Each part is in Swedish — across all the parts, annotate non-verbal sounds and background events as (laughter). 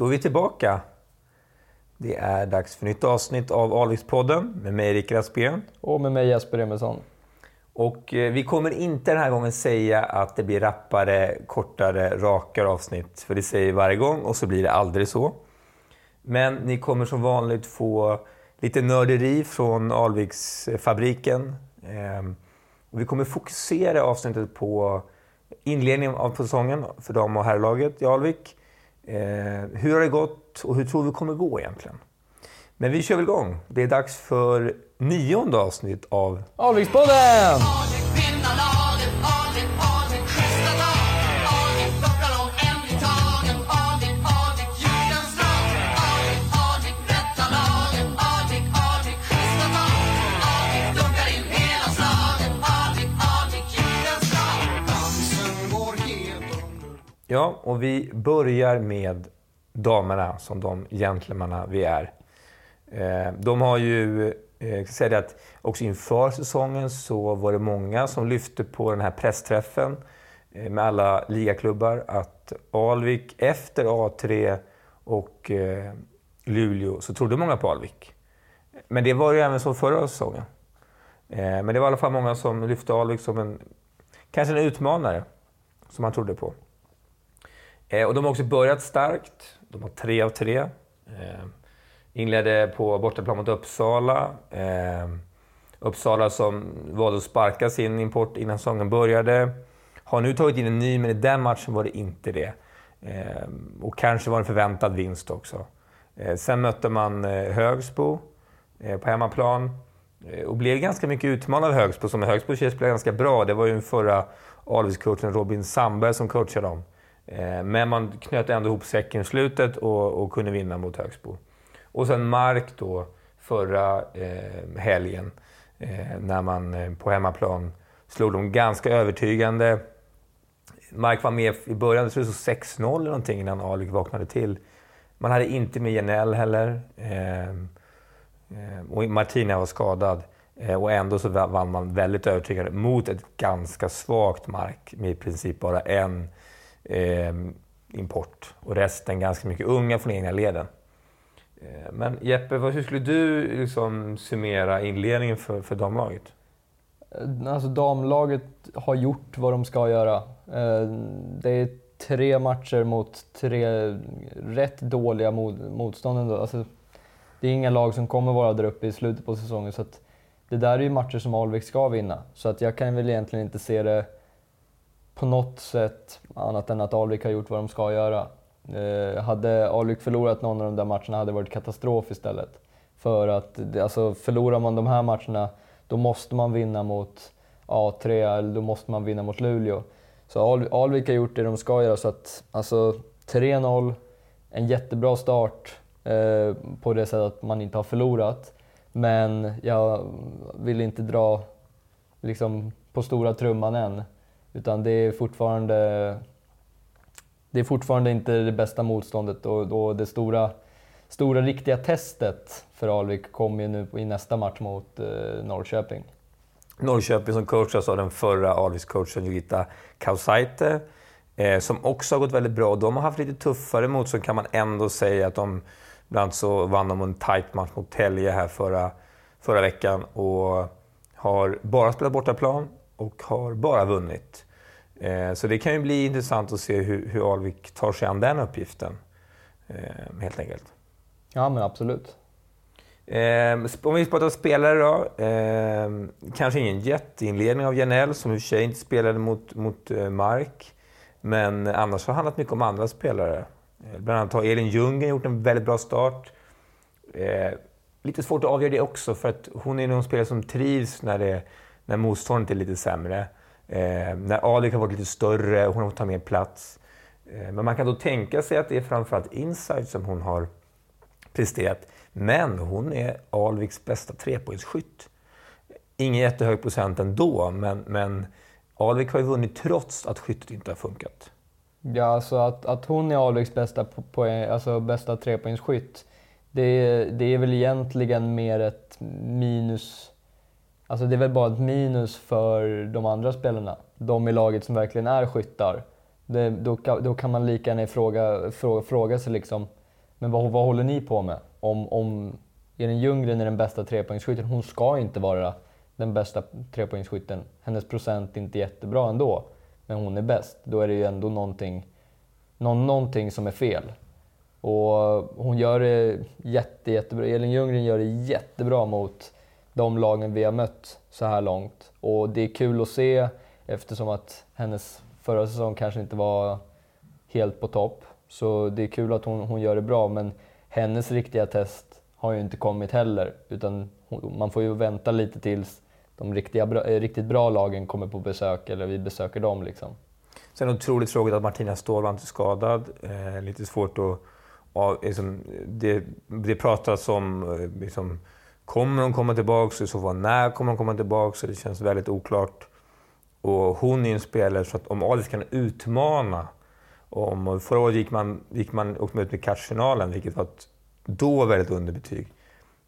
Då är vi tillbaka. Det är dags för nytt avsnitt av Alvikspodden med mig Rickard Aspén. Och med mig Jesper Emilsson. Och eh, vi kommer inte den här gången säga att det blir rappare, kortare, rakare avsnitt. För det säger vi varje gång och så blir det aldrig så. Men ni kommer som vanligt få lite nörderi från Alviksfabriken. Ehm, vi kommer fokusera avsnittet på inledningen av säsongen för dam och herrlaget i Alvik. Ehm, hur har det gått och hur tror vi kommer gå egentligen? Men vi kör väl igång. Det är dags för nionde avsnitt av Alvikspodden! Ja, och vi börjar med damerna som de gentlemanna vi är. Eh, de har ju, eh, jag ska säga det att också inför säsongen så var det många som lyfte på den här pressträffen eh, med alla ligaklubbar att Alvik efter A3 och Luleå så trodde många på Alvik. Men det var ju även så förra säsongen. Men det var i alla fall många som lyfte Alvik som en, kanske en utmanare som man trodde på. Eh, och de har också börjat starkt. De har tre av tre. Eh, inledde på bortaplan mot Uppsala. Eh, Uppsala som valde att sparka sin import innan säsongen började. Har nu tagit in en ny, men i den matchen var det inte det. Eh, och kanske var det en förväntad vinst också. Eh, sen mötte man eh, Högsbo eh, på hemmaplan. Eh, och blev ganska mycket utmanad av Högsbo, som Högsbo spelade ganska bra. Det var ju den förra Alvikscoachen Robin Sandberg som coachade dem. Eh, men man knöt ändå ihop säcken i slutet och, och kunde vinna mot Högsbo. Och sen Mark då förra eh, helgen eh, när man eh, på hemmaplan slog dem ganska övertygande. Mark var med i början, det stod 6-0 eller någonting innan Alvik vaknade till. Man hade inte med Janell heller. Eh, eh, och Martina var skadad. Eh, och ändå så vann man väldigt övertygande mot ett ganska svagt Mark med i princip bara en Eh, import. Och resten ganska mycket unga från egna leden. Eh, men Jeppe, hur skulle du liksom summera inledningen för, för damlaget? Eh, alltså damlaget har gjort vad de ska göra. Eh, det är tre matcher mot tre rätt dåliga motstånd ändå. Alltså, det är inga lag som kommer vara där uppe i slutet på säsongen. Så det där är ju matcher som Alvik ska vinna. Så att jag kan väl egentligen inte se det på något sätt annat än att Alvik har gjort vad de ska göra. Eh, hade Alvik förlorat någon av de där matcherna hade det varit katastrof istället. För att alltså, förlorar man de här matcherna då måste man vinna mot A3 eller då måste man vinna mot Luleå. Så Al Alvik har gjort det de ska göra så att alltså 3-0, en jättebra start eh, på det sättet att man inte har förlorat. Men jag vill inte dra liksom, på stora trumman än. Utan det är fortfarande det är fortfarande inte det bästa motståndet och, och det stora, stora riktiga testet för Alvik kommer ju nu i nästa match mot eh, Norrköping. Norrköping som coachas av den förra Alviks-coachen Jutta Kausaite. Eh, som också har gått väldigt bra. De har haft lite tuffare motstånd kan man ändå säga. att de Bland så vann de en tight match mot Telge här förra, förra veckan och har bara spelat bortaplan och har bara vunnit. Eh, så det kan ju bli intressant att se hur, hur Alvik tar sig an den uppgiften. Eh, helt enkelt. Ja, men absolut. Eh, om vi pratar spelare då. kanske ingen jätteinledning av Janell, som i och för sig inte spelade mot, mot Mark. Men annars har det handlat mycket om andra spelare. Bland annat har Elin Ljunggren gjort en väldigt bra start. lite svårt att avgöra det också, för att hon är någon spelare som trivs när, det, när motståndet är lite sämre. Eh, när Alvik har varit lite större hon har fått ta mer plats. Eh, men man kan då tänka sig att det är framförallt inside som hon har presterat. Men hon är Alviks bästa trepoängsskytt. Ingen jättehög procent ändå, men, men Alvik har ju vunnit trots att skyttet inte har funkat. Ja, alltså att, att hon är Alviks bästa, poäng, alltså bästa trepoängsskytt, det, det är väl egentligen mer ett minus Alltså det är väl bara ett minus för de andra spelarna. De i laget som verkligen är skyttar. Det, då, då kan man lika gärna fråga, fråga, fråga sig liksom, men vad, vad håller ni på med? Om, om Elin Ljunggren är den bästa trepoängsskytten, hon ska inte vara den bästa trepoängsskytten. Hennes procent är inte jättebra ändå, men hon är bäst. Då är det ju ändå någonting, någon, någonting som är fel. Och hon gör det jätte, jättebra. Elin Ljunggren gör det jättebra mot de lagen vi har mött så här långt. Och det är kul att se eftersom att hennes förra säsong kanske inte var helt på topp. Så det är kul att hon, hon gör det bra, men hennes riktiga test har ju inte kommit heller. Utan man får ju vänta lite tills de riktiga, eh, riktigt bra lagen kommer på besök, eller vi besöker dem. Liksom. Sen är det otroligt tråkigt att Martina Ståhl var inte skadad. Eh, lite svårt att... Ja, liksom, det, det pratas om... Eh, liksom, kommer hon komma tillbaka? I så fall när kommer hon komma tillbaka? Så det känns väldigt oklart. Och hon är en spelare så att om Adis kan utmana om. Förra året gick man, gick man upp med kvartsfinalen, vilket var ett då väldigt underbetyg.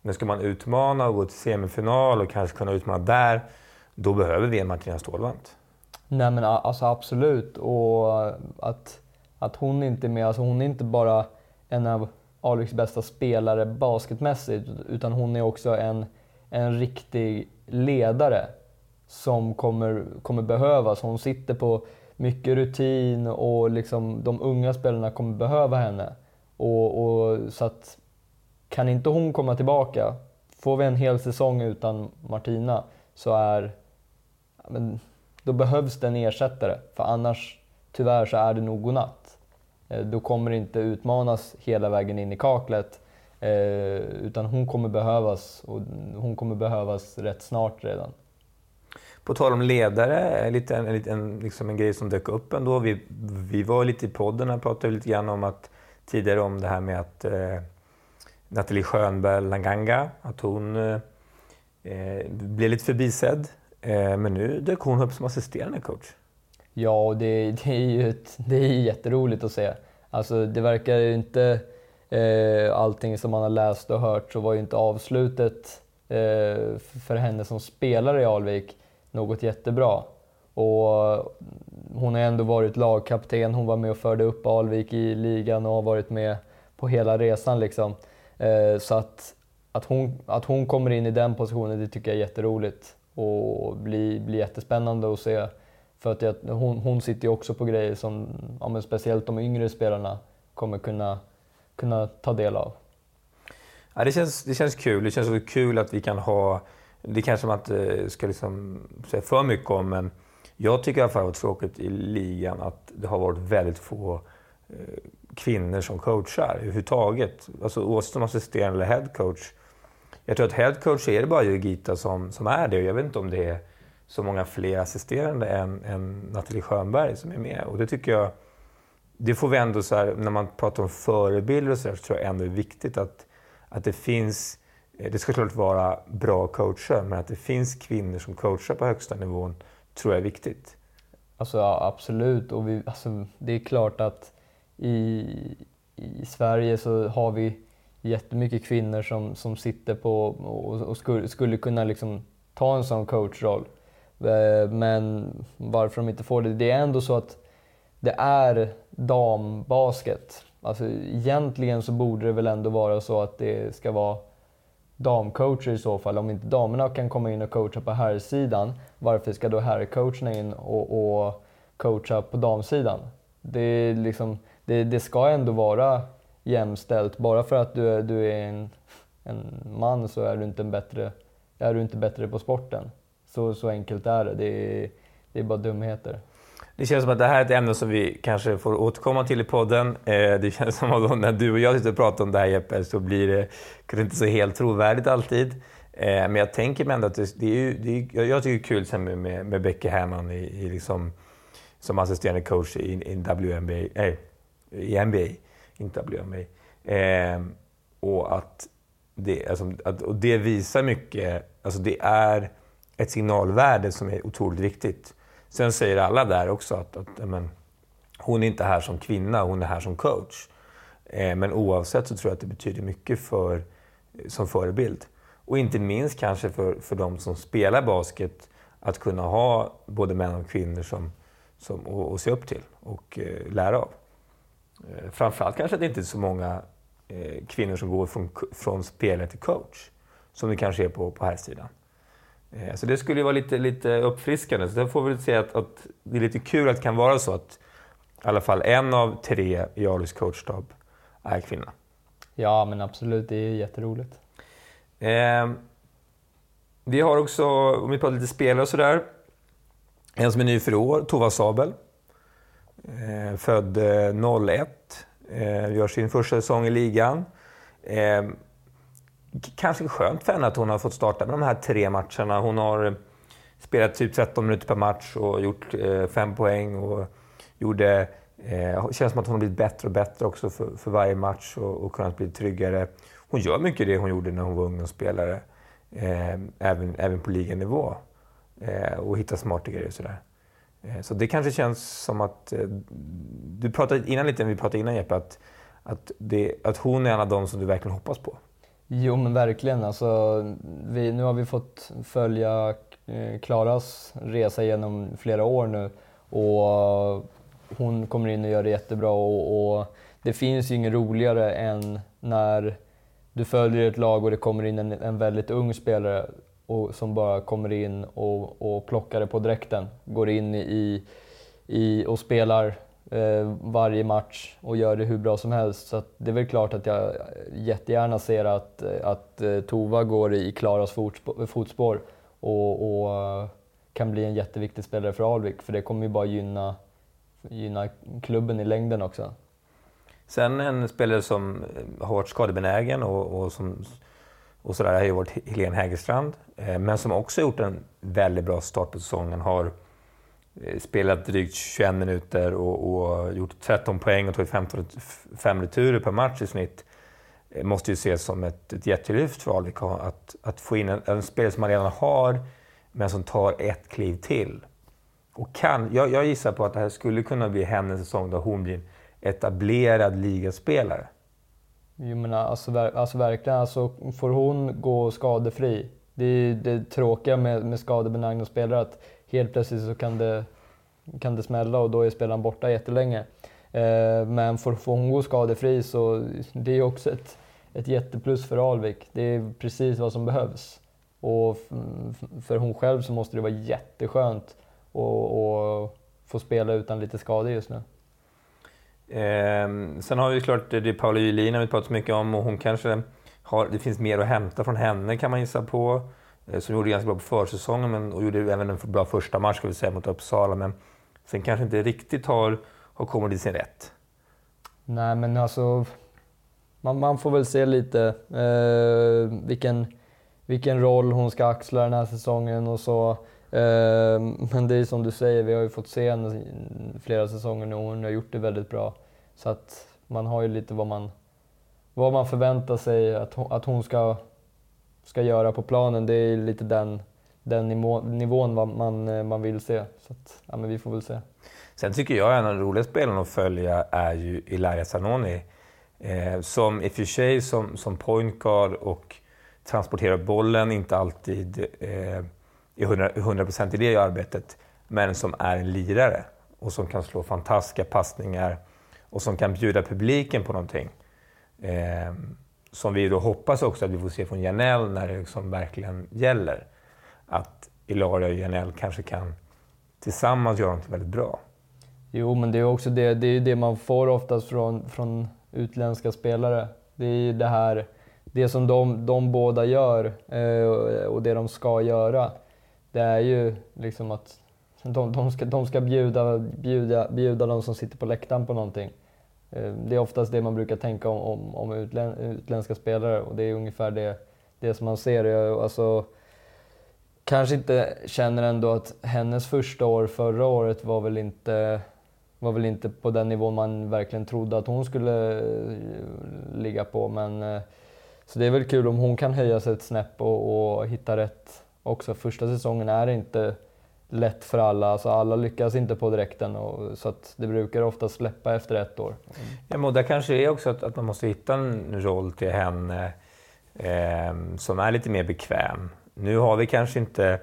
Men ska man utmana och gå till semifinal och kanske kunna utmana där, då behöver vi en Martina Stålvant. Nej men alltså absolut. Och att, att hon inte är med, alltså hon är inte bara en av Alviks bästa spelare basketmässigt, utan hon är också en, en riktig ledare som kommer, kommer behövas. Hon sitter på mycket rutin och liksom de unga spelarna kommer behöva henne. Och, och, så att kan inte hon komma tillbaka, får vi en hel säsong utan Martina, så är... Men, då behövs det en ersättare, för annars tyvärr så är det nog godnatt. Eh, då kommer det inte utmanas hela vägen in i kaklet, eh, utan hon kommer behövas och hon kommer behövas rätt snart redan. På tal om ledare, en, en, en, liksom en grej som dök upp ändå. Vi, vi var lite i podden och pratade lite grann om att tidigare om det här med att eh, Nathalie Schönberg Langanga, att hon eh, eh blev lite förbisedd. Eh, men nu dök hon upp som assisterande coach. Ja, och det, det är ju ett, det är jätteroligt att se. Alltså, det verkar ju inte... Eh, allting som man har läst och hört så var ju inte avslutet eh, för henne som spelare i Alvik något jättebra. Och hon har ändå varit lagkapten, hon var med och förde upp Alvik i ligan och har varit med på hela resan. Liksom. Eh, så att, att, hon, att hon kommer in i den positionen, det tycker jag är jätteroligt. Och blir, blir jättespännande att se. För att jag, hon, hon sitter ju också på grejer som ja, speciellt de yngre spelarna kommer kunna, kunna ta del av. Ja, det, känns, det känns kul. Det känns också kul att vi kan ha det kanske man inte ska liksom säga för mycket om, men jag tycker i alla fall att det har varit tråkigt i ligan att det har varit väldigt få eh, kvinnor som coachar överhuvudtaget. Alltså oavsett om assisterande eller headcoach. Jag tror att headcoach är det bara Jurgita som, som är det. Jag vet inte om det är så många fler assisterande än, än Nathalie Schönberg som är med. Och det tycker jag, det får vi ändå så här, när man pratar om förebilder och så, där, så tror jag ändå det är viktigt att, att det finns eh, det ska klart vara bra coacher, men att det finns kvinnor som coachar på högsta nivån tror jag är viktigt. Alltså, ja, absolut. Och vi, alltså, det är klart att i, i Sverige så har vi jättemycket kvinnor som, som sitter på och, och skulle, skulle kunna liksom ta en sån coachroll. Eh, men varför de inte får det? Det är ändå så att det är dambasket. Alltså, egentligen så borde det väl ändå vara så att det ska vara damcoacher i så fall. Om inte damerna kan komma in och coacha på herrsidan, varför ska då herrcoacherna in och, och coacha på damsidan? Det, liksom, det, det, ska ändå vara jämställt. Bara för att du, du är en, en man så är du inte, en bättre, är du inte bättre på sporten. Så, så enkelt är det. Det är, det är bara dumheter. Det känns som att det här är ett ämne som vi kanske får återkomma till i podden. Eh, det känns som att när du och jag sitter och pratar om det här Jeppe, så blir det kanske inte så helt trovärdigt alltid. Eh, men jag tänker mig ändå att det, det är, ju, det är, jag tycker det är kul med, med, med Becky Hammond i, i liksom, som assisterande coach i, i WNBA, nej, i NBA, inte WNBA. Eh, och att det, alltså, att, och det visar mycket, alltså det är ett signalvärde som är otroligt viktigt. Sen säger alla där också att, att men, hon är inte här som kvinna, hon är här som coach. Eh, men oavsett så tror jag att det betyder mycket för, som förebild. Och inte minst kanske för, för de som spelar basket, att kunna ha både män och kvinnor som, som, att se upp till och eh, lära av. Eh, framförallt kanske att det inte är så många eh, kvinnor som går från, från spelare till coach. Som det kanske är på, på här sidan. Eh, så det skulle ju vara lite, lite uppfriskande. Så där får vi säga att, att, det är lite kul att det kan vara så att i alla fall en av tre i Alis coachstab är kvinna. Ja, men absolut. Det är jätteroligt. Eh, vi har också, om vi pratar lite spelare och sådär, en som är ny för år, Tova Sabel. Eh, född 01, eh, gör sin första säsong i ligan. Kanske skönt för henne att hon har fått starta med de här tre matcherna. Hon har eh, spelat typ 13 minuter per match och gjort eh, fem poäng. Och gjorde, eh, känns som att hon har blivit bättre och bättre också för, för varje match och, och kunnat bli tryggare. Hon gör mycket det hon gjorde när hon var ungdomsspelare, eh, även, även på liganivå. Eh, och hittar smarta grejer och sådär. Eh, så det kanske känns som att... Eh, du pratade innan lite, vi pratade innan Jeppe, att, att, det, att hon är en av dem som du verkligen hoppas på. Jo men verkligen. Alltså, vi, nu har vi fått följa eh, Klaras resa genom flera år nu och hon kommer in och gör det jättebra och, och det finns ju inget roligare än när du följer ett lag och det kommer in en, en väldigt ung spelare och, som bara kommer in och, och plockar det på dräkten. Går in i, i och spelar Eh, varje match och gör det hur bra som helst. Så det är väl klart att jag jättegärna ser att, att eh, Tova går i Klaras fotspår och, och eh, kan bli en jätteviktig spelare för Alvik. För det kommer ju bara gynna, gynna klubben i längden också. Sen en spelare som eh, har varit skadebenägen och, och som och sådär har ju varit Helene Hägerstrand. Eh, men som också gjort en väldigt bra start på säsongen. Har Eh, spelat drygt 21 minuter och, och gjort 13 poäng och tagit 15, returer per match i snitt. Eh, måste ju ses som ett, ett jättelyft för Alvik att, att få in en, en spelare som man redan har, men som tar ett kliv till. Och kan, jag, jag gissar på att det här skulle kunna bli hennes säsong där hon blir etablerad ligaspelare. Jo men alltså, alltså verkligen, alltså, får hon gå skadefri. Det är det tråkiga med, med skadebenägna spelare att helt plötsligt så kan det, kan det smälla och då är spelaren borta jättelänge. Eh, men får, får hon gå skadefri så det är också ett, ett jätteplus för Alvik. Det är precis vad som behövs. Och för hon själv så måste det vara jätteskönt att få spela utan lite skador just nu. Eh, sen har vi klart det är Paula Julin har vi pratat mycket om och hon kanske har, det finns mer att hämta från henne kan man gissa på. Eh, som gjorde ganska bra på försäsongen men, och gjorde även en bra första match ska vi säga mot Uppsala. Men sen kanske inte riktigt har, har kommit till sin rätt. Nej men alltså, man, man får väl se lite eh, vilken, vilken roll hon ska axla den här säsongen och så. Eh, men det är som du säger, vi har ju fått se henne flera säsonger nu och hon har gjort det väldigt bra. Så att man har ju lite vad man, vad man förväntar sig att hon, att hon ska, ska göra på planen. Det är lite den, den nivå, nivån man, eh, man vill se. Så att, ja, men vi får väl se. Sen tycker jag en av de roliga spelarna att följa är ju Ilaria Zanoni. Eh, som i och för sig som, som point guard och transporterar bollen, inte alltid eh, är 100 procent i det arbetet, men som är en lirare och som kan slå fantastiska passningar och som kan bjuda publiken på någonting. Eh, som vi då hoppas också att vi får se från Janell när det liksom verkligen gäller. Att Ilaria och Janell kanske kan tillsammans göra något väldigt bra. Jo, men det är också det, det, är det man får oftast från, från utländska spelare. Det är det här, det som de, de båda gör eh, och det de ska göra det är ju liksom att de, de, ska, de ska bjuda, bjuda, bjuda de som sitter på läktaren på någonting. Eh, det är oftast det man brukar tänka om, om, om utlän, utländska spelare och det är ungefär det, det som man ser. Jag, alltså, kanske inte känner ändå att hennes första år förra året var väl inte var väl inte på den nivån man verkligen trodde att hon skulle eh, ligga på. Men, eh, så det är väl kul om hon kan höja sig ett snäpp och, och hitta rätt också. Första säsongen är inte lätt för alla. Alltså alla lyckas inte på direkten och, så att det brukar ofta släppa efter ett år. Ja, och där kanske är också att, att man måste hitta en roll till henne eh, som är lite mer bekväm. Nu har vi kanske inte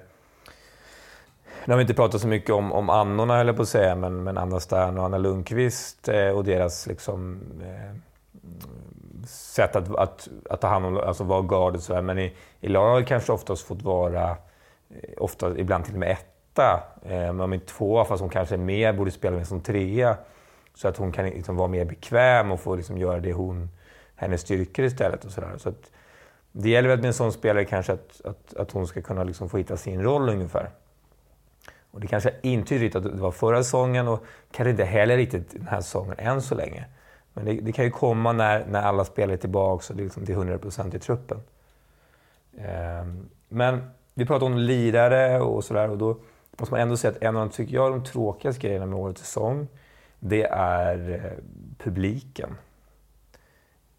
nu har vi inte pratat så mycket om, om annorna, höll på att säga, men, men Anna Stern och Anna Lundqvist eh, och deras liksom, eh, sätt att, att, att ta hand om, alltså vara gard och sådär. Men i, i vi kanske oftast fått vara, eh, ofta, ibland till och med etta. Eh, men inte tvåa, fast hon kanske är mer, borde spela med som trea. Så att hon kan liksom vara mer bekväm och få liksom göra det hon, hennes styrkor istället. Och sådär. Så att, det gäller väl med en sån spelare kanske att, att, att hon ska kunna liksom få hitta sin roll ungefär. Och det kanske inte är riktigt att det var förra säsongen och kanske inte heller riktigt den här säsongen än så länge. Men det, det kan ju komma när, när alla spelare är tillbaka och det är liksom till 100% i truppen. Um, men vi pratade om lirare och sådär och då måste man ändå säga att en av de, tycker jag, de tråkigaste grejerna med årets säsong, det är eh, publiken.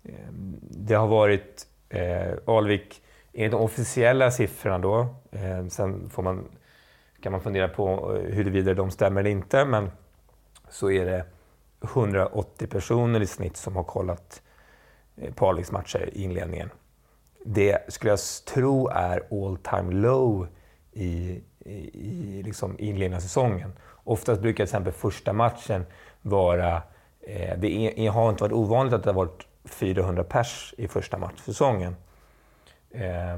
Ehm, det har varit eh, Alvik, enligt de officiella siffrorna då, eh, sen får man, kan man fundera på eh, huruvida de stämmer eller inte, men så är det 180 personer i snitt som har kollat eh, på Alviks matcher i inledningen. Det skulle jag tro är all time low i, i, i liksom inledningen av säsongen. Oftast brukar till exempel första matchen vara... Eh, det är, har inte varit ovanligt att det har varit 400 pers i första matchsäsongen. Eh,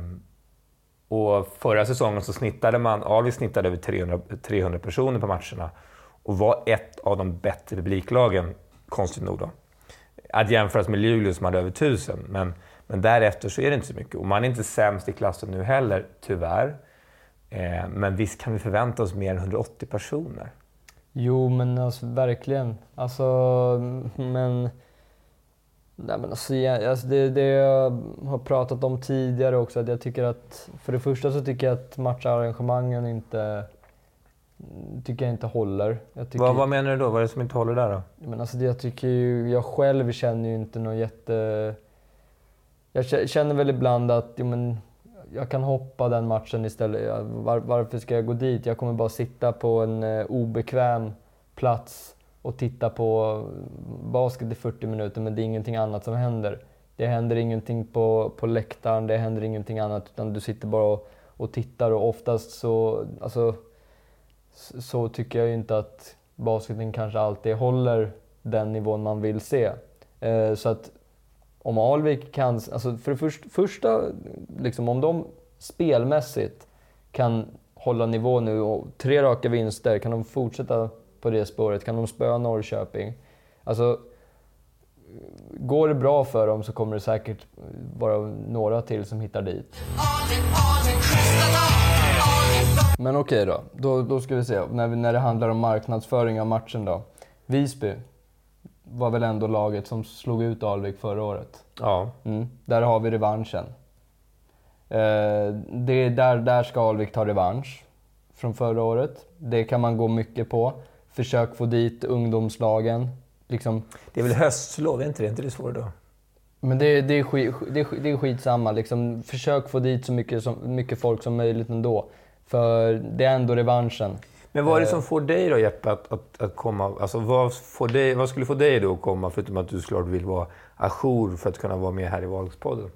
och förra säsongen så snittade man, Alvik snittade över 300, 300 personer på matcherna och var ett av de bättre publiklagen, konstigt nog. Då. Att jämföras med Luleå som hade över 1000, men, men därefter så är det inte så mycket. Och man är inte sämst i klassen nu heller, tyvärr. Eh, men visst kan vi förvänta oss mer än 180 personer? Jo, men alltså verkligen. Alltså, men... Nej, men alltså, ja, alltså det, det jag har pratat om tidigare också, att jag tycker att... För det första så tycker jag att matcharrangemangen inte tycker jag inte håller. Jag tycker, vad, vad menar du då? Vad är det som inte håller där då? Men alltså jag tycker ju, jag själv känner ju inte någon jätte... Jag känner väl ibland att jo, men, jag kan hoppa den matchen istället. Var, varför ska jag gå dit? Jag kommer bara sitta på en eh, obekväm plats och titta på basket i 40 minuter, men det är ingenting annat som händer. Det händer ingenting på, på läktaren, det händer ingenting annat, utan du sitter bara och, och tittar och oftast så... Alltså, så tycker jag inte att basketen kanske alltid håller den nivån man vill se. Eh, så att om Alvik kan, alltså för det först, första, liksom om de spelmässigt kan hålla nivå nu och tre raka vinster, kan de fortsätta på det spåret? Kan de spöa Norrköping? Alltså, går det bra för dem så kommer det säkert vara några till som hittar dit. Men okej då. då, då ska vi se. När, vi, när det handlar om marknadsföring av matchen då. Visby var väl ändå laget som slog ut Alvik förra året. Ja. Mm. Där har vi revanschen. Eh, det, där, där ska Alvik ta revansch från förra året. Det kan man gå mycket på. Försök få dit ungdomslagen. Liksom. Det är väl höstlov, är inte det? Är inte det svårt då? Men det, det, är skit, det, är, det är skitsamma. Liksom, försök få dit så mycket, så mycket folk som möjligt ändå. För det är ändå revanschen. Men vad är det som får dig då Jeppe att, att, att komma... Alltså vad, får dig, vad skulle få dig då att komma, förutom att du såklart vill vara ajour för att kunna vara med här i Valgspodden.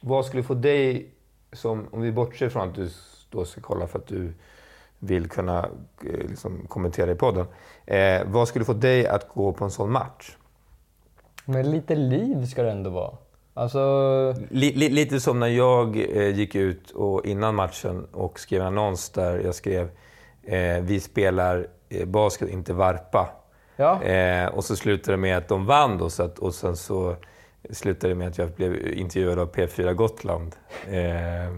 Vad skulle få dig, som, om vi bortser från att du då ska kolla för att du vill kunna eh, liksom, kommentera i podden. Eh, vad skulle få dig att gå på en sån match? Men lite liv ska det ändå vara. Alltså... Li, li, lite som när jag eh, gick ut och, innan matchen och skrev en annons där jag skrev eh, “Vi spelar eh, basket, inte varpa”. Ja. Eh, och så slutade det med att de vann då, så att, och sen så slutade det med att jag blev intervjuad av P4 Gotland. Eh, eh,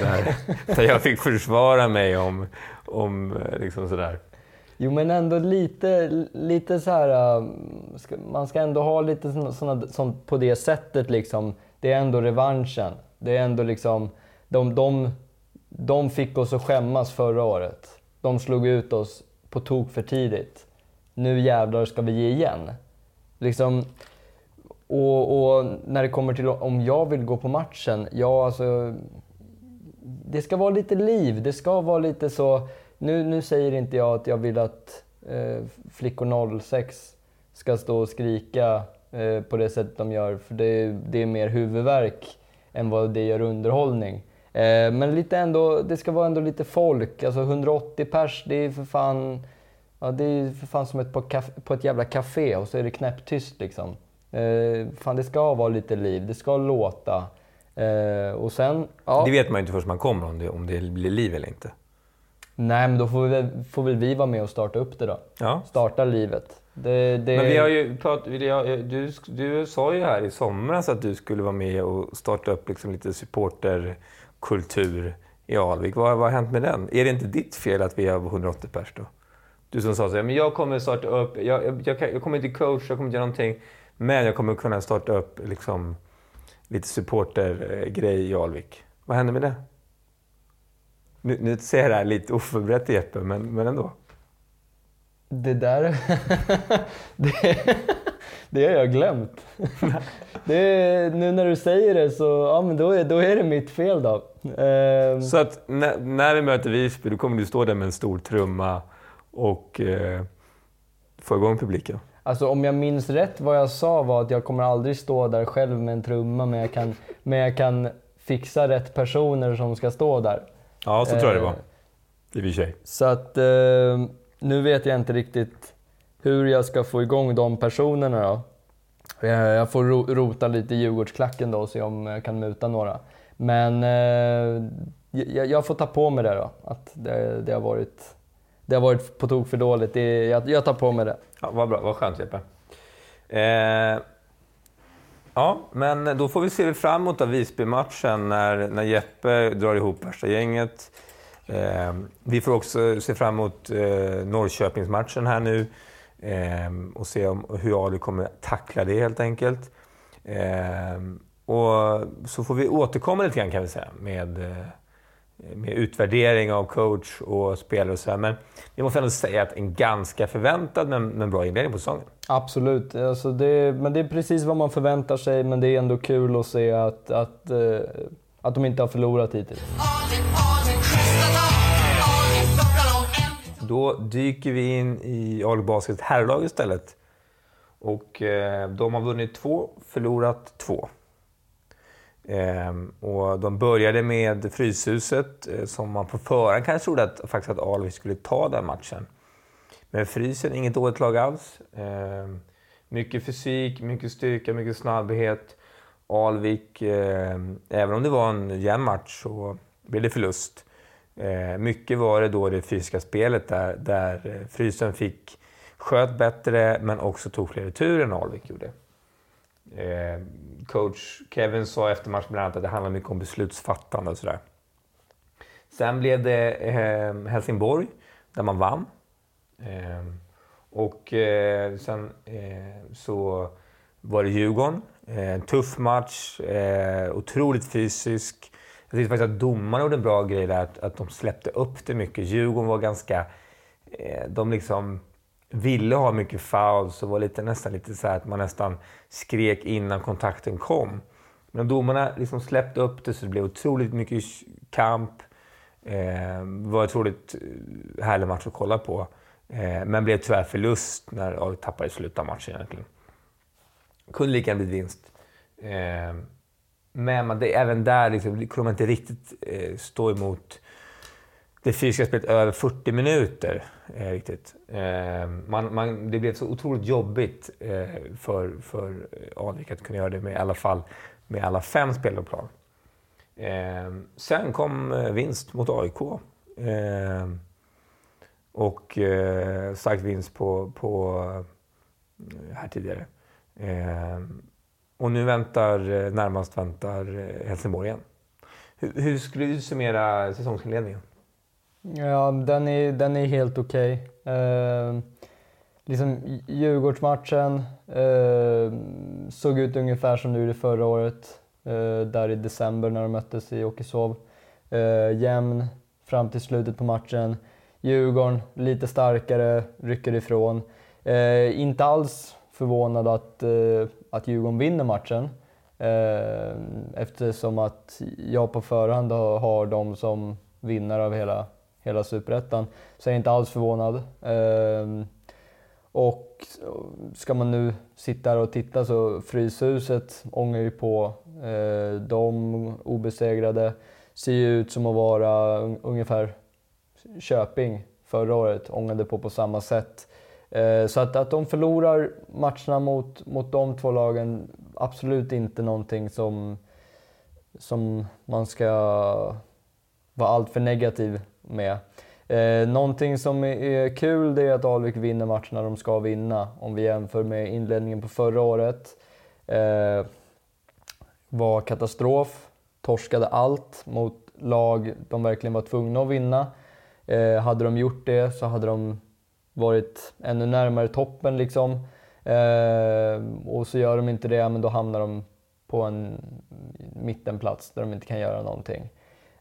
där, (laughs) där jag fick försvara mig om, om liksom sådär. Jo men ändå lite, lite så här, äh, man ska ändå ha lite såna, sånt på det sättet liksom. Det är ändå revanschen. Det är ändå liksom, de, de, de fick oss att skämmas förra året. De slog ut oss på tok för tidigt. Nu jävlar ska vi ge igen. Liksom, och, och, när det kommer till om jag vill gå på matchen, ja alltså... Det ska vara lite liv, det ska vara lite så nu, nu säger inte jag att jag vill att eh, flickor 06 ska stå och skrika eh, på det sättet de gör, för det, det är mer huvudvärk än vad det gör underhållning. Eh, men lite ändå, det ska vara ändå lite folk. Alltså 180 pers, det är för fan, ja, det är för fan som ett på, på ett jävla café och så är det knäpptyst liksom. Eh, fan, det ska vara lite liv, det ska låta. Eh, och sen... Ja. Det vet man ju inte förrän man kommer om det, om det blir liv eller inte. Nej, men då får, vi, får väl vi vara med och starta upp det då. Ja. Starta livet. Det, det... Men vi har ju pratat, du, du sa ju här i somras att du skulle vara med och starta upp liksom lite kultur i Alvik. Vad, vad har hänt med den? Är det inte ditt fel att vi är 180 pers då? Du som sa så här, men jag kommer starta upp, jag, jag, jag, jag kommer inte coacha, jag kommer inte göra någonting, men jag kommer kunna starta upp liksom, lite supportergrej i Alvik. Vad hände med det? Nu, nu ser jag det här lite oförberett Jeppe, men, men ändå. Det där... (laughs) det, det har jag glömt. (laughs) det, nu när du säger det så ja, men då, är, då är det mitt fel då. Eh, så att när, när vi möter Visby då kommer du stå där med en stor trumma och eh, få igång publiken? Alltså om jag minns rätt vad jag sa var att jag kommer aldrig stå där själv med en trumma men jag kan, men jag kan fixa rätt personer som ska stå där. Ja, så tror jag det var. I och för sig. Så att eh, nu vet jag inte riktigt hur jag ska få igång de personerna då. Eh, jag får rota lite i Djurgårdsklacken då och se om jag kan muta några. Men eh, jag, jag, får ta på mig det då, att det, det, har, varit, det har varit på tok för dåligt. Det, jag, jag tar på mig det. Ja, vad bra, vad skönt Jeppe. Eh, ja, men då får vi se fram emot Visby-matchen när, när Jeppe drar ihop värsta gänget. Eh, vi får också se fram emot eh, Norrköpingsmatchen här nu eh, och se om, hur Ali kommer tackla det helt enkelt. Eh, och så får vi återkomma lite grann kan vi säga med, eh, med utvärdering av coach och spelare och så här. Men vi måste ändå säga att en ganska förväntad men, men bra inledning på säsongen. Absolut, alltså det, men det är precis vad man förväntar sig men det är ändå kul att se att, att, eh, att de inte har förlorat hittills. Då dyker vi in i AIK Baskets herrlag istället. Och eh, de har vunnit två, förlorat två. Eh, och de började med Fryshuset eh, som man på förhand kanske trodde att, faktiskt att Alvik skulle ta den matchen. Men Frysen, inget dåligt lag alls. Ehm, mycket fysik, mycket styrka, mycket snabbhet. Alvik, ehm, även om det var en jämn match så blev det förlust. Eh, mycket var det då det fysiska spelet där, där eh, Frysen fick sköt bättre men också tog fler returer än Alvik gjorde. Eh, coach Kevin sa efter matchen bland annat att det handlar mycket om beslutsfattande och sådär. Sen blev det eh, Helsingborg där man vann. Eh, och eh, sen eh, så var det Djurgården. Eh, en tuff match, eh, otroligt fysisk. Jag tyckte faktiskt att domarna gjorde en bra grej där, att, att de släppte upp det mycket. Djurgården var ganska... Eh, de liksom ville ha mycket fouls och var lite, nästan lite så att man nästan skrek innan kontakten kom. Men domarna liksom släppte upp det så det blev otroligt mycket kamp. Eh, var en otroligt eh, härlig match att kolla på. Eh, men blev tyvärr förlust när AIK tappade i slutet av matchen egentligen. Kunde lika gärna blivit vinst. Eh, men det, även där liksom, kunde man inte riktigt eh, stå emot det fysiska spelet över 40 minuter. Eh, riktigt. Eh, man, man, det blev så otroligt jobbigt eh, för, för Alvik att kunna göra det med i alla fall med alla fem spelare på plan. Eh, sen kom eh, vinst mot AIK. Eh, och eh, stark vinst på, på eh, här tidigare. Ehm, och nu väntar, eh, närmast väntar eh, Helsingborg igen. Hur, hur skulle du summera säsongsinledningen? Ja, den är, den är helt okej. Okay. Eh, liksom Djurgårdsmatchen eh, såg ut ungefär som det gjorde förra året. Eh, där i december när de möttes i Åkeshov. Eh, jämn fram till slutet på matchen. Djurgården lite starkare, rycker ifrån. Eh, inte alls förvånad att, eh, att Djurgården vinner matchen. Eh, eftersom att jag på förhand har dem som vinnare av hela, hela superettan. Så jag är inte alls förvånad. Eh, och ska man nu sitta här och titta så Fryshuset ångar ju på. Eh, de obesegrade ser ju ut som att vara ungefär Köping förra året, ångade på på samma sätt. Eh, så att, att de förlorar matcherna mot, mot de två lagen, absolut inte någonting som, som man ska vara alltför negativ med. Eh, någonting som är kul det är att Alvik vinner matcherna de ska vinna. Om vi jämför med inledningen på förra året. Eh, var katastrof, torskade allt mot lag de verkligen var tvungna att vinna. Eh, hade de gjort det så hade de varit ännu närmare toppen liksom. Eh, och så gör de inte det, men då hamnar de på en mittenplats där de inte kan göra någonting.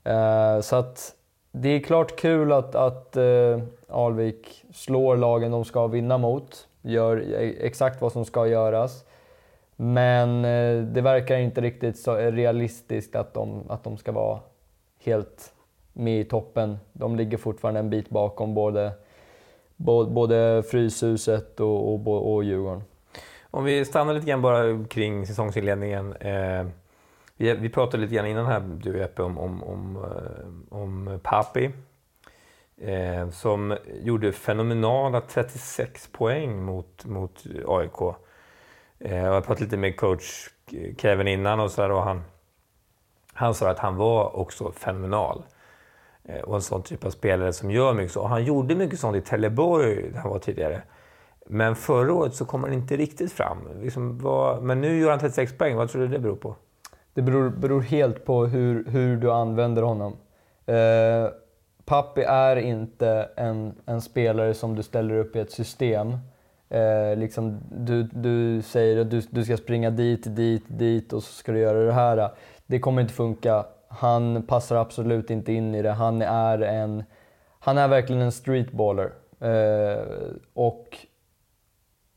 Eh, så att det är klart kul att, att eh, Alvik slår lagen de ska vinna mot, gör e-, exakt vad som ska göras. Men eh, det verkar inte riktigt så realistiskt att de, att de ska vara helt med i toppen. De ligger fortfarande en bit bakom både, både Fryshuset och, och, och Djurgården. Om vi stannar lite grann bara kring säsongsinledningen. Eh, vi, vi pratade lite grann innan här, du och Jeppe, om, om, om, eh, om Papi. Eh, som gjorde fenomenala 36 poäng mot, mot AIK. Eh, jag pratade lite med coach Kevin innan och, så där, och han, han sa att han var också fenomenal. Eh, och en sån typ av spelare som gör mycket så. Och han gjorde mycket sånt i Trelleborg där han var tidigare. Men förra året så kom han inte riktigt fram. Liksom var, men nu gör han 36 poäng. Vad tror du det beror på? Det beror, beror helt på hur, hur du använder honom. Eh, Pappi är inte en, en spelare som du ställer upp i ett system. Eh, liksom, du, du säger att du, du ska springa dit, dit, dit och så ska du göra det här. Det kommer inte funka. Han passar absolut inte in i det. Han är, en, han är verkligen en streetballer. Eh, och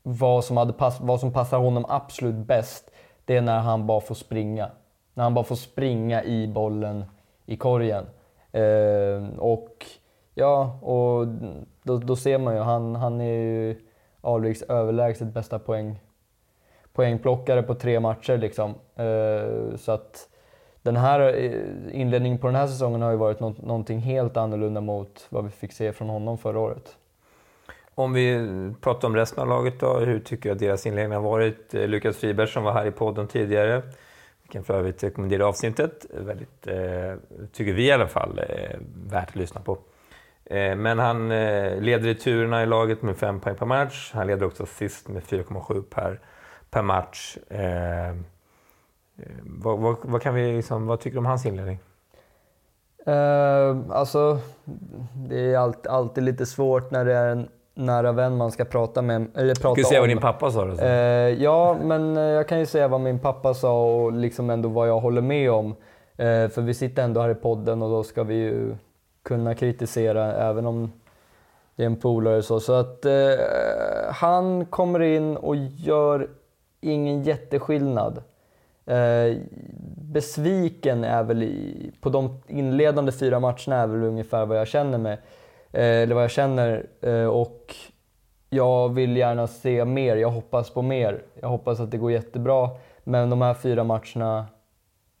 vad som, hade pass, vad som passar honom absolut bäst, det är när han bara får springa. När han bara får springa i bollen i korgen. Eh, och ja, och då, då, ser man ju, han, han är ju Alviks överlägset bästa poäng, poängplockare på tre matcher. Liksom. Eh, så att den här eh, inledningen på den här säsongen har ju varit något, någonting helt annorlunda mot vad vi fick se från honom förra året. Om vi pratar om resten av laget då, hur tycker du att deras inledning har varit? Eh, Lukas Friberg som var här i podden tidigare, vi kan för övrigt rekommendera avsnittet, väldigt, eh, tycker vi i alla fall, eh, värt att lyssna på. Eh, men han eh, leder returerna i laget med 5 poäng per match, han leder också assist med 4,7 per, per match. Eh, Eh, vad, vad, vad, kan vi liksom, vad tycker du om hans inledning? Uh, alltså, det är alltid, alltid lite svårt när det är en nära vän man ska prata med. Eller prata du ska säga vad din pappa sa? Uh, ja, men jag kan ju säga vad min pappa sa och liksom ändå vad jag håller med om. Uh, för vi sitter ändå här i podden och då ska vi ju kunna kritisera även om det är en polare så. Så att han kommer in och gör ingen jätteskillnad. Eh, besviken är väl i, på de inledande fyra matcherna är väl ungefär vad jag känner mig. Eh, eller vad jag känner. Eh, och jag vill gärna se mer. Jag hoppas på mer. Jag hoppas att det går jättebra. Men de här fyra matcherna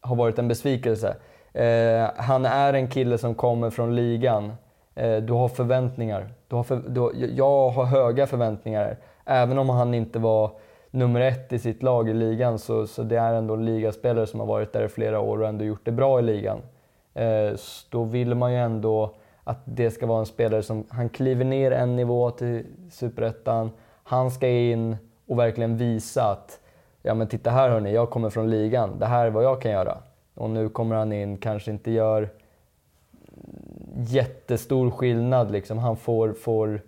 har varit en besvikelse. Eh, han är en kille som kommer från ligan. Eh, du har förväntningar. Du har för, du, jag har höga förväntningar. Även om han inte var nummer ett i sitt lag i ligan så, så det är ändå en ligaspelare som har varit där i flera år och ändå gjort det bra i ligan. Eh, då vill man ju ändå att det ska vara en spelare som, han kliver ner en nivå till superettan, han ska in och verkligen visa att ja men titta här hörni, jag kommer från ligan, det här är vad jag kan göra. Och nu kommer han in, kanske inte gör jättestor skillnad liksom. Han får, får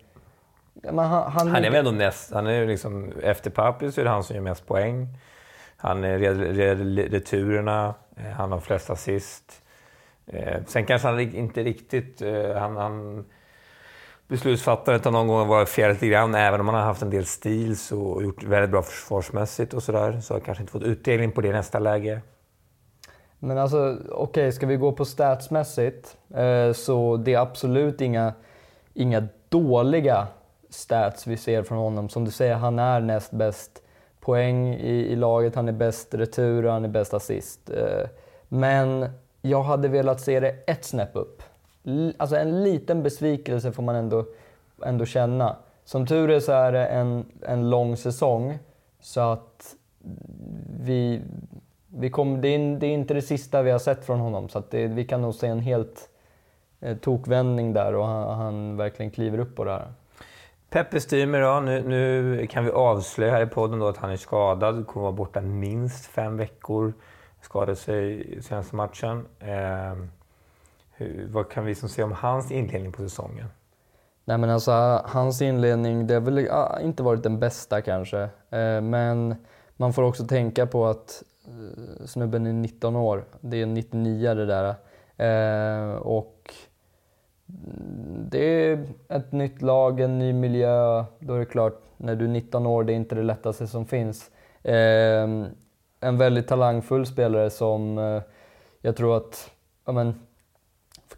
han, han, han, är väl ändå näst, han är liksom, efter Papi så är det han som gör mest poäng. Han är returerna, eh, han har flest assist. Eh, sen kanske han inte riktigt... Eh, han, han beslutsfattandet har någon gång varit fel lite grann, även om han har haft en del stils och gjort väldigt bra försvarsmässigt och sådär. Så har han kanske inte fått utdelning på det i nästa läge. Men alltså, okej, okay, ska vi gå på statsmässigt så det är absolut inga, inga dåliga stats vi ser från honom. Som du säger, han är näst bäst poäng i, i laget, han är bäst retur och han är bäst assist. Eh, men jag hade velat se det ett snäpp upp. Alltså en liten besvikelse får man ändå, ändå känna. som tur är så är det en, en lång säsong. Så att vi, vi kom, det, är, det är inte det sista vi har sett från honom. Så att det, vi kan nog se en helt eh, tokvändning där och han, han verkligen kliver upp på det här. Peppe Stymer då, nu, nu, kan vi avslöja här i podden då att han är skadad, kommer vara borta minst fem veckor. Skadade sig i senaste matchen. Eh, hur, vad kan vi som se om hans inledning på säsongen? Nej men alltså hans inledning, det har väl inte varit den bästa kanske. Eh, men man får också tänka på att eh, snubben är 19 år. Det är 99 det där. Eh, och det är ett nytt lag, en ny miljö. Då är det klart, när du är 19 år, det är inte det lättaste som finns. Ehm, en väldigt talangfull spelare som eh, jag tror att, ja men,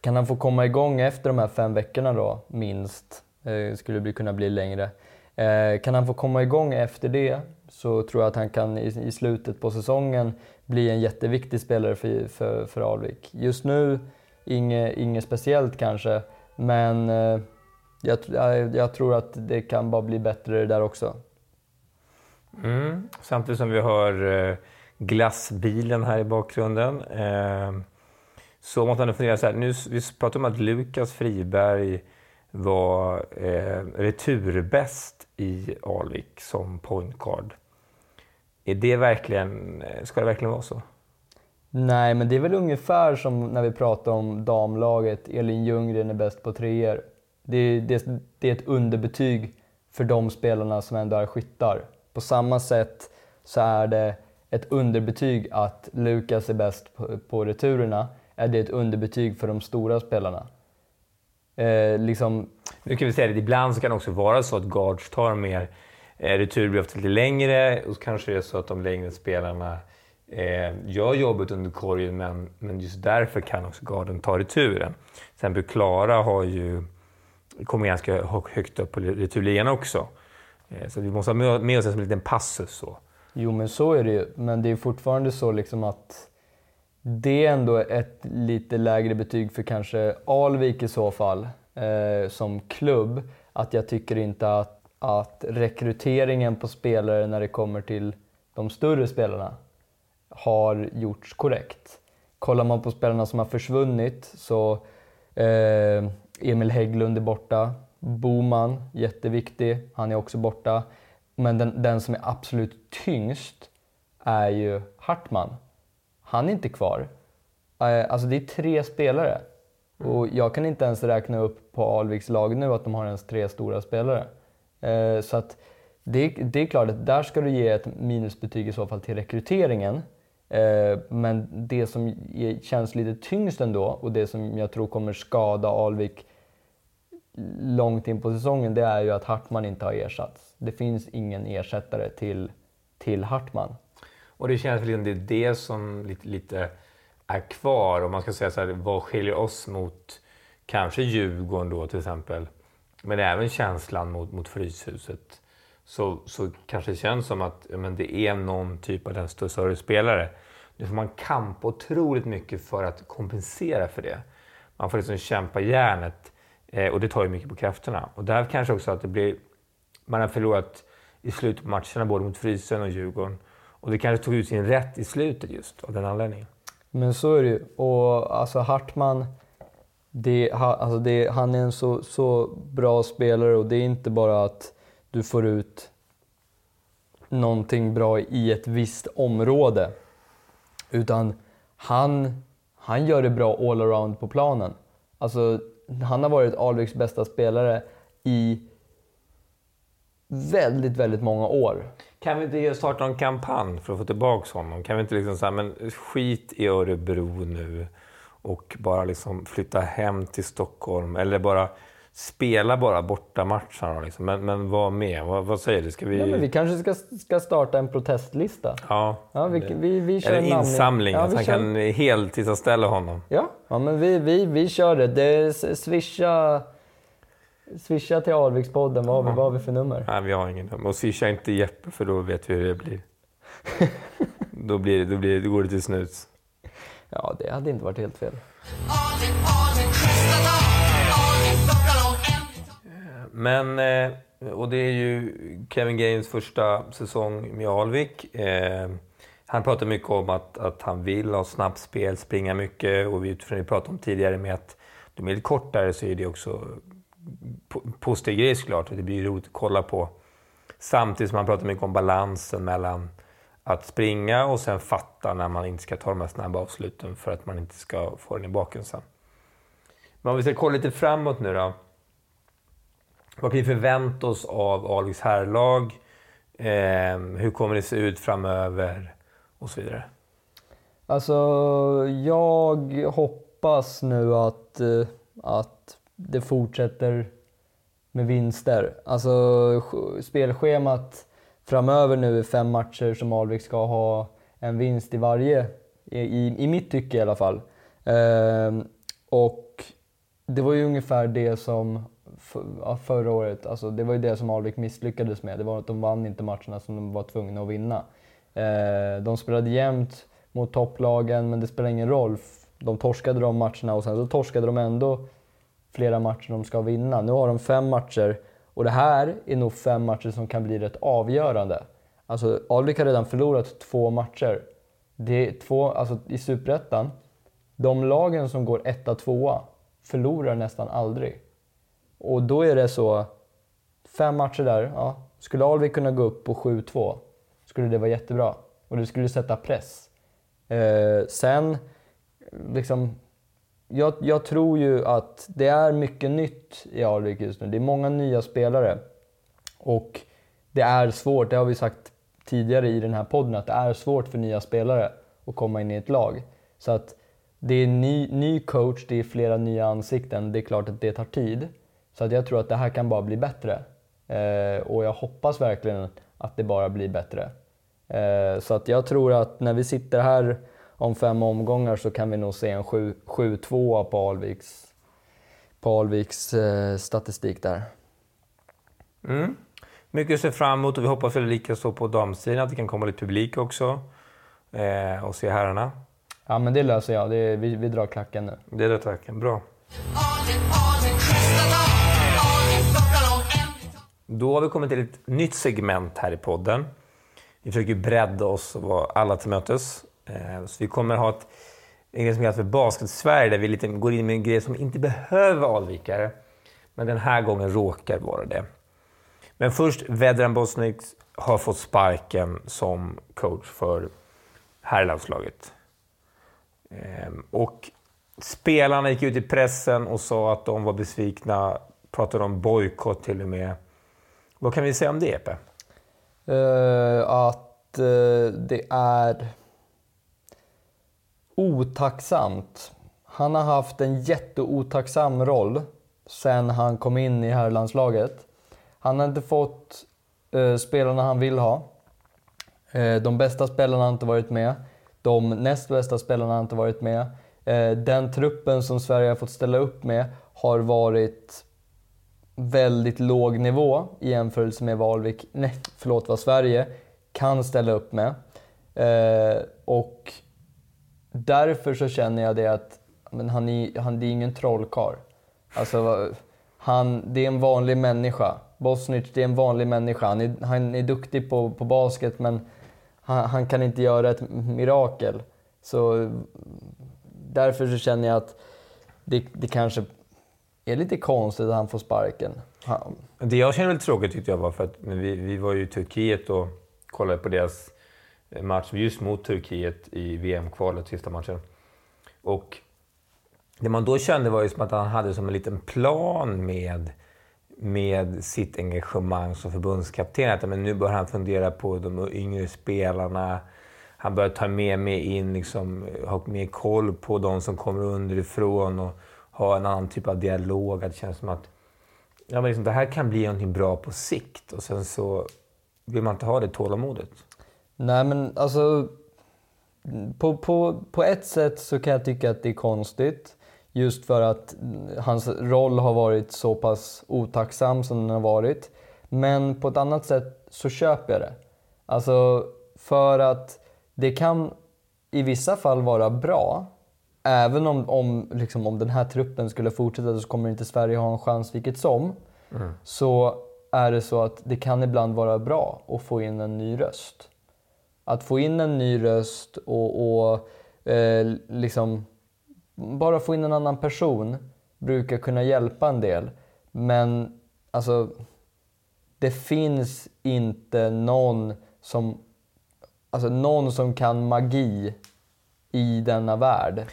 kan han få komma igång efter de här fem veckorna då, minst, eh, skulle det kunna bli längre. Eh, kan han få komma igång efter det så tror jag att han kan i, i slutet på säsongen bli en jätteviktig spelare för, för, för Alvik. Just nu, inget, inget speciellt kanske, men eh, jag, jag, jag, tror att det kan bara bli bättre där också. Mm. Samtidigt som vi hör eh, glassbilen här i bakgrunden. Eh, så måste man fundera så här, nu, vi pratade om att Lukas Friberg var eh, returbäst i Alvik som pointcard. Är det verkligen, eh, ska det verkligen vara så? Nej, men det är väl ungefär som när vi pratar om damlaget. Elin Ljunggren är bäst på treor. Det, det, det är ett underbetyg för de spelarna som ändå är skyttar. På samma sätt så är det ett underbetyg att Lukas är bäst på, på returerna är det ett underbetyg för de stora spelarna. Eh, liksom... Nu kan vi säga att ibland så kan det också vara så att guards tar mer eh, retur blir ofta lite längre och så kanske det är så att de längre spelarna eh, gör jobbet under korgen men, men just därför kan också garden ta returen. Sen exempel Klara har ju ganska högt upp på returligan också. Eh, så vi måste ha med oss en liten passus. Så. Jo men så är det ju, men det är fortfarande så liksom att det är ändå ett lite lägre betyg för kanske Alvik i så fall, eh, som klubb. Att jag tycker inte att, att rekryteringen på spelare när det kommer till de större spelarna har gjorts korrekt. Kollar man på spelarna som har försvunnit så eh, Emil Hägglund är borta. Boman, jätteviktig, han är också borta. Men den, den som är absolut tyngst är ju Hartman han är inte kvar. Eh, alltså det är tre spelare. Mm. Och jag kan inte ens räkna upp på Alviks lag nu att de har ens tre stora spelare. Eh, så att det, det är klart att där ska du ge ett minusbetyg i så fall till rekryteringen. Eh, men det som känns lite tyngst ändå och det som jag tror kommer skada Alvik långt in på säsongen, det är ju att Hartman inte har ersatts. Det finns ingen ersättare till, till Hartman. Och det känns väl det är det som lite, lite är kvar. Om man ska säga så här, vad skiljer oss mot kanske Djurgården då till exempel, men även känslan mot, mot Fryshuset. Så, så kanske det känns som att ja, men det är någon typ av den större spelare. Nu får man kampa otroligt mycket för att kompensera för det. Man får liksom kämpa järnet eh, och det tar ju mycket på krafterna. Och där kanske också att det blir... Man har förlorat i slutet på matcherna både mot Frysen och Djurgården. Och det kanske tog ut sin rätt i slutet just av den anledningen. Men så är det ju. Och alltså Hartman, det, alltså det, han är en så, så bra spelare och det är inte bara att du får ut någonting bra i ett visst område. Utan han, han gör det bra all around på planen. Alltså, han har varit Alviks bästa spelare i väldigt, väldigt många år. Kan vi inte starta en kampanj för att få tillbaka honom? Kan vi inte liksom säga, men skit i Örebro nu och bara liksom flytta hem till Stockholm eller bara spela bara borta matcherna liksom. men, men var med. Vad, vad säger du? Ska vi... Ja, men vi kanske ska, ska starta en protestlista. Ja. ja vi, vi, vi kör Eller en insamling, ja, så han kör... kan heltidsanställa honom. Ja, ja men vi, vi, vi kör det. det swisha Swisha till Alvikspodden, vad, vad har vi för nummer? Nej, vi har ingen nummer. Och swisha inte Jeppe för då vet vi hur det blir. (laughs) då, blir, då, blir, då går det till snuts. Ja, det hade inte varit helt fel. Men eh, och det är ju Kevin Gaines första säsong med Alvik. Eh, han pratar mycket om att, att han vill ha snabbt spel, springa mycket och utifrån det vi pratade om tidigare med att de är lite kortare så är det också positiv grej såklart. Det blir roligt att kolla på. Samtidigt som han pratar mycket om balansen mellan att springa och sen fatta när man inte ska ta de här snabba avsluten för att man inte ska få den i baken sen. Men om vi ska kolla lite framåt nu då. Vad kan vi förvänta oss av Alviks herrlag? Eh, hur kommer det se ut framöver? Och så vidare. Alltså, jag hoppas nu att, eh, att det fortsätter med vinster. Alltså spelschemat framöver nu är fem matcher som Alvik ska ha en vinst i varje, i, i mitt tycke i alla fall. Eh, och det var ju ungefär det som för, förra året, alltså det var ju det som Alvik misslyckades med. Det var att de vann inte matcherna som de var tvungna att vinna. Eh, de spelade jämnt mot topplagen, men det spelar ingen roll. De torskade de matcherna och sen så torskade de ändå flera matcher de ska vinna. Nu har de fem matcher och det här är nog fem matcher som kan bli rätt avgörande. Alltså, Alvik har redan förlorat två matcher. Det är två, alltså, I Superettan, de lagen som går etta, tvåa förlorar nästan aldrig. Och då är det så, fem matcher där, ja, skulle Alvik kunna gå upp på 7-2 skulle det vara jättebra. Och det skulle sätta press. Eh, sen, liksom, jag, jag, tror ju att det är mycket nytt i Alvik just nu. Det är många nya spelare. Och det är svårt, det har vi sagt tidigare i den här podden, att det är svårt för nya spelare att komma in i ett lag. Så att det är ny, ny coach, det är flera nya ansikten. Det är klart att det tar tid. Så att jag tror att det här kan bara bli bättre. Eh, och jag hoppas verkligen att det bara blir bättre. Eh, så att jag tror att när vi sitter här om fem omgångar så kan vi nog se en 7-2 på Alviks, på Alviks eh, statistik där. Mm. Mycket att se fram emot och vi hoppas väl lika så på damsidan att det kan komma lite publik också eh, och se herrarna. Ja men det löser jag, det, vi, vi drar klacken nu. Det drar klacken, bra. Då har vi kommit till ett nytt segment här i podden. Vi försöker bredda oss och vara alla till mötes. Eh, så vi kommer ha ett, en grej som kallas för Basket-Sverige där vi lite går in med en grej som inte behöver vara avvikare. Men den här gången råkar vara det. Men först, Vedran Bosnic har fått sparken som coach för herrlandslaget. Ehm, och spelarna gick ut i pressen och sa att de var besvikna, pratade om bojkott till och med. Vad kan vi säga om det, Epe? Uh, att uh, det är otacksamt. Han har haft en jätteotacksam roll sen han kom in i herrlandslaget. Han har inte fått uh, spelarna han vill ha. de bästa spelarna har inte varit med. De näst bästa spelarna har inte varit med. den truppen som Sverige har fått ställa upp med har varit väldigt låg nivå i jämförelse med vad nej, förlåt, vad Sverige kan ställa upp med. Eh, och därför så känner jag det att men han, är, han det är ingen trollkarl. Alltså, han, det är en vanlig människa. Bosnic, det är en vanlig människa. Han är, han är duktig på, på basket men han, han kan inte göra ett mirakel. Så därför så känner jag att det, det kanske är lite konstigt att han får sparken. Han... Det jag känner lite tråkigt tyckte jag var för att vi, vi var ju i Turkiet och kollade på deras eh, match just mot Turkiet i VM-kvalet, sista matchen. Och det man då kände var ju som att han hade som en liten plan med, med sitt engagemang som förbundskapten. Att men nu börjar han fundera på de yngre spelarna. Han börjar ta med mig in, liksom, ha mer koll på de som kommer underifrån. Och, ha en annan typ av dialog. Att det känns som att ja, men liksom, det här kan bli någonting bra på sikt. Och sen så vill man inte ha det tålamodet. Nej, men alltså... På, på, på ett sätt så kan jag tycka att det är konstigt. Just för att hans roll har varit så pass otacksam som den har varit. Men på ett annat sätt så köper jag det. Alltså för att det kan i vissa fall vara bra även om, om, liksom, om den här truppen skulle fortsätta så kommer inte Sverige ha en chans vilket som. Mm. Så är det så att det kan ibland vara bra att få in en ny röst. Att få in en ny röst och, och eh, liksom bara få in en annan person brukar kunna hjälpa en del. Men alltså, det finns inte någon som, alltså någon som kan magi i denna värld.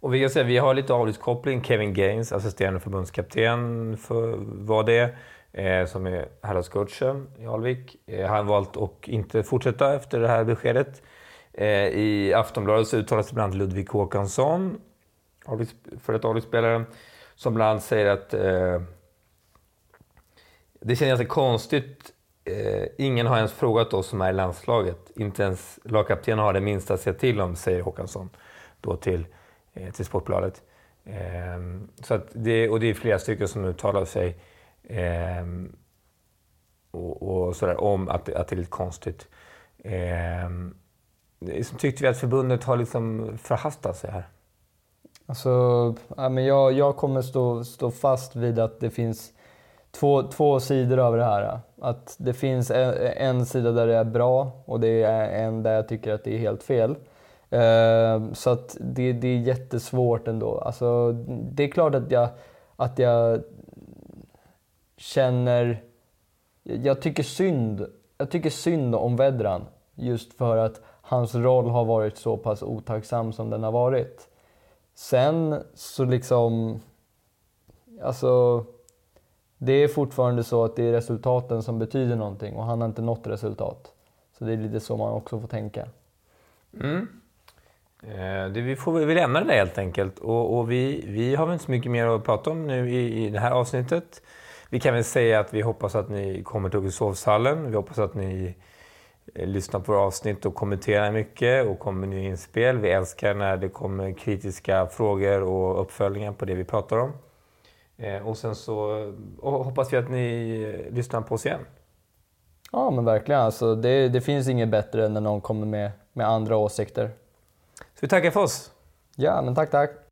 Och vi kan säga, vi har lite avlidskoppling. Kevin Gaines, assisterande förbundskapten, för, var det. Eh, som är herrardscoachen i Alvik. Eh, han valt att inte fortsätta efter det här beskedet. Eh, I Aftonbladet så uttalas bland annat Ludvig Håkansson, för ett Alviksspelare, som bland annat säger att eh, det känns ganska konstigt. Eh, ingen har ens frågat oss som är i landslaget. Inte ens lagkaptenen har det minsta att säga till om, säger Håkansson då till, Eh, till Sportbladet. Eh, så att det, och det är flera stycken som uttalar sig eh, och, och sådär, om att, att det är lite konstigt. Eh, tyckte vi att förbundet har liksom förhastat sig här? Alltså, ja, men jag, jag kommer stå, stå fast vid att det finns två, två sidor av det här. Att det finns en, en, sida där det är bra och det är en där jag tycker att det är helt fel. Uh, så att det, det är jättesvårt ändå. Alltså, det är klart att jag, att jag känner... Jag tycker synd, jag tycker synd om Vedran just för att hans roll har varit så pass otacksam som den har varit. Sen så liksom... Alltså det är fortfarande så att det är resultaten som betyder någonting och han har inte nått resultat. Så det är lite så man också får tänka. Mm. Eh, det, vi, får, vi lämna det där, helt enkelt. Och, och, vi, vi har väl inte så mycket mer att prata om nu i, i det här avsnittet. Vi kan väl säga att vi hoppas att ni kommer till sovsalen. Vi hoppas att ni eh, lyssnar på våra avsnitt och kommenterar mycket och kommer med nya inspel. Vi älskar när det kommer kritiska frågor och uppföljningar på det vi pratar om. Eh, och sen så och hoppas vi att ni lyssnar på oss igen. Ja men verkligen, alltså, det, det finns inget bättre än när någon kommer med, med andra åsikter. Så vi tackar för oss. Ja, men tack tack.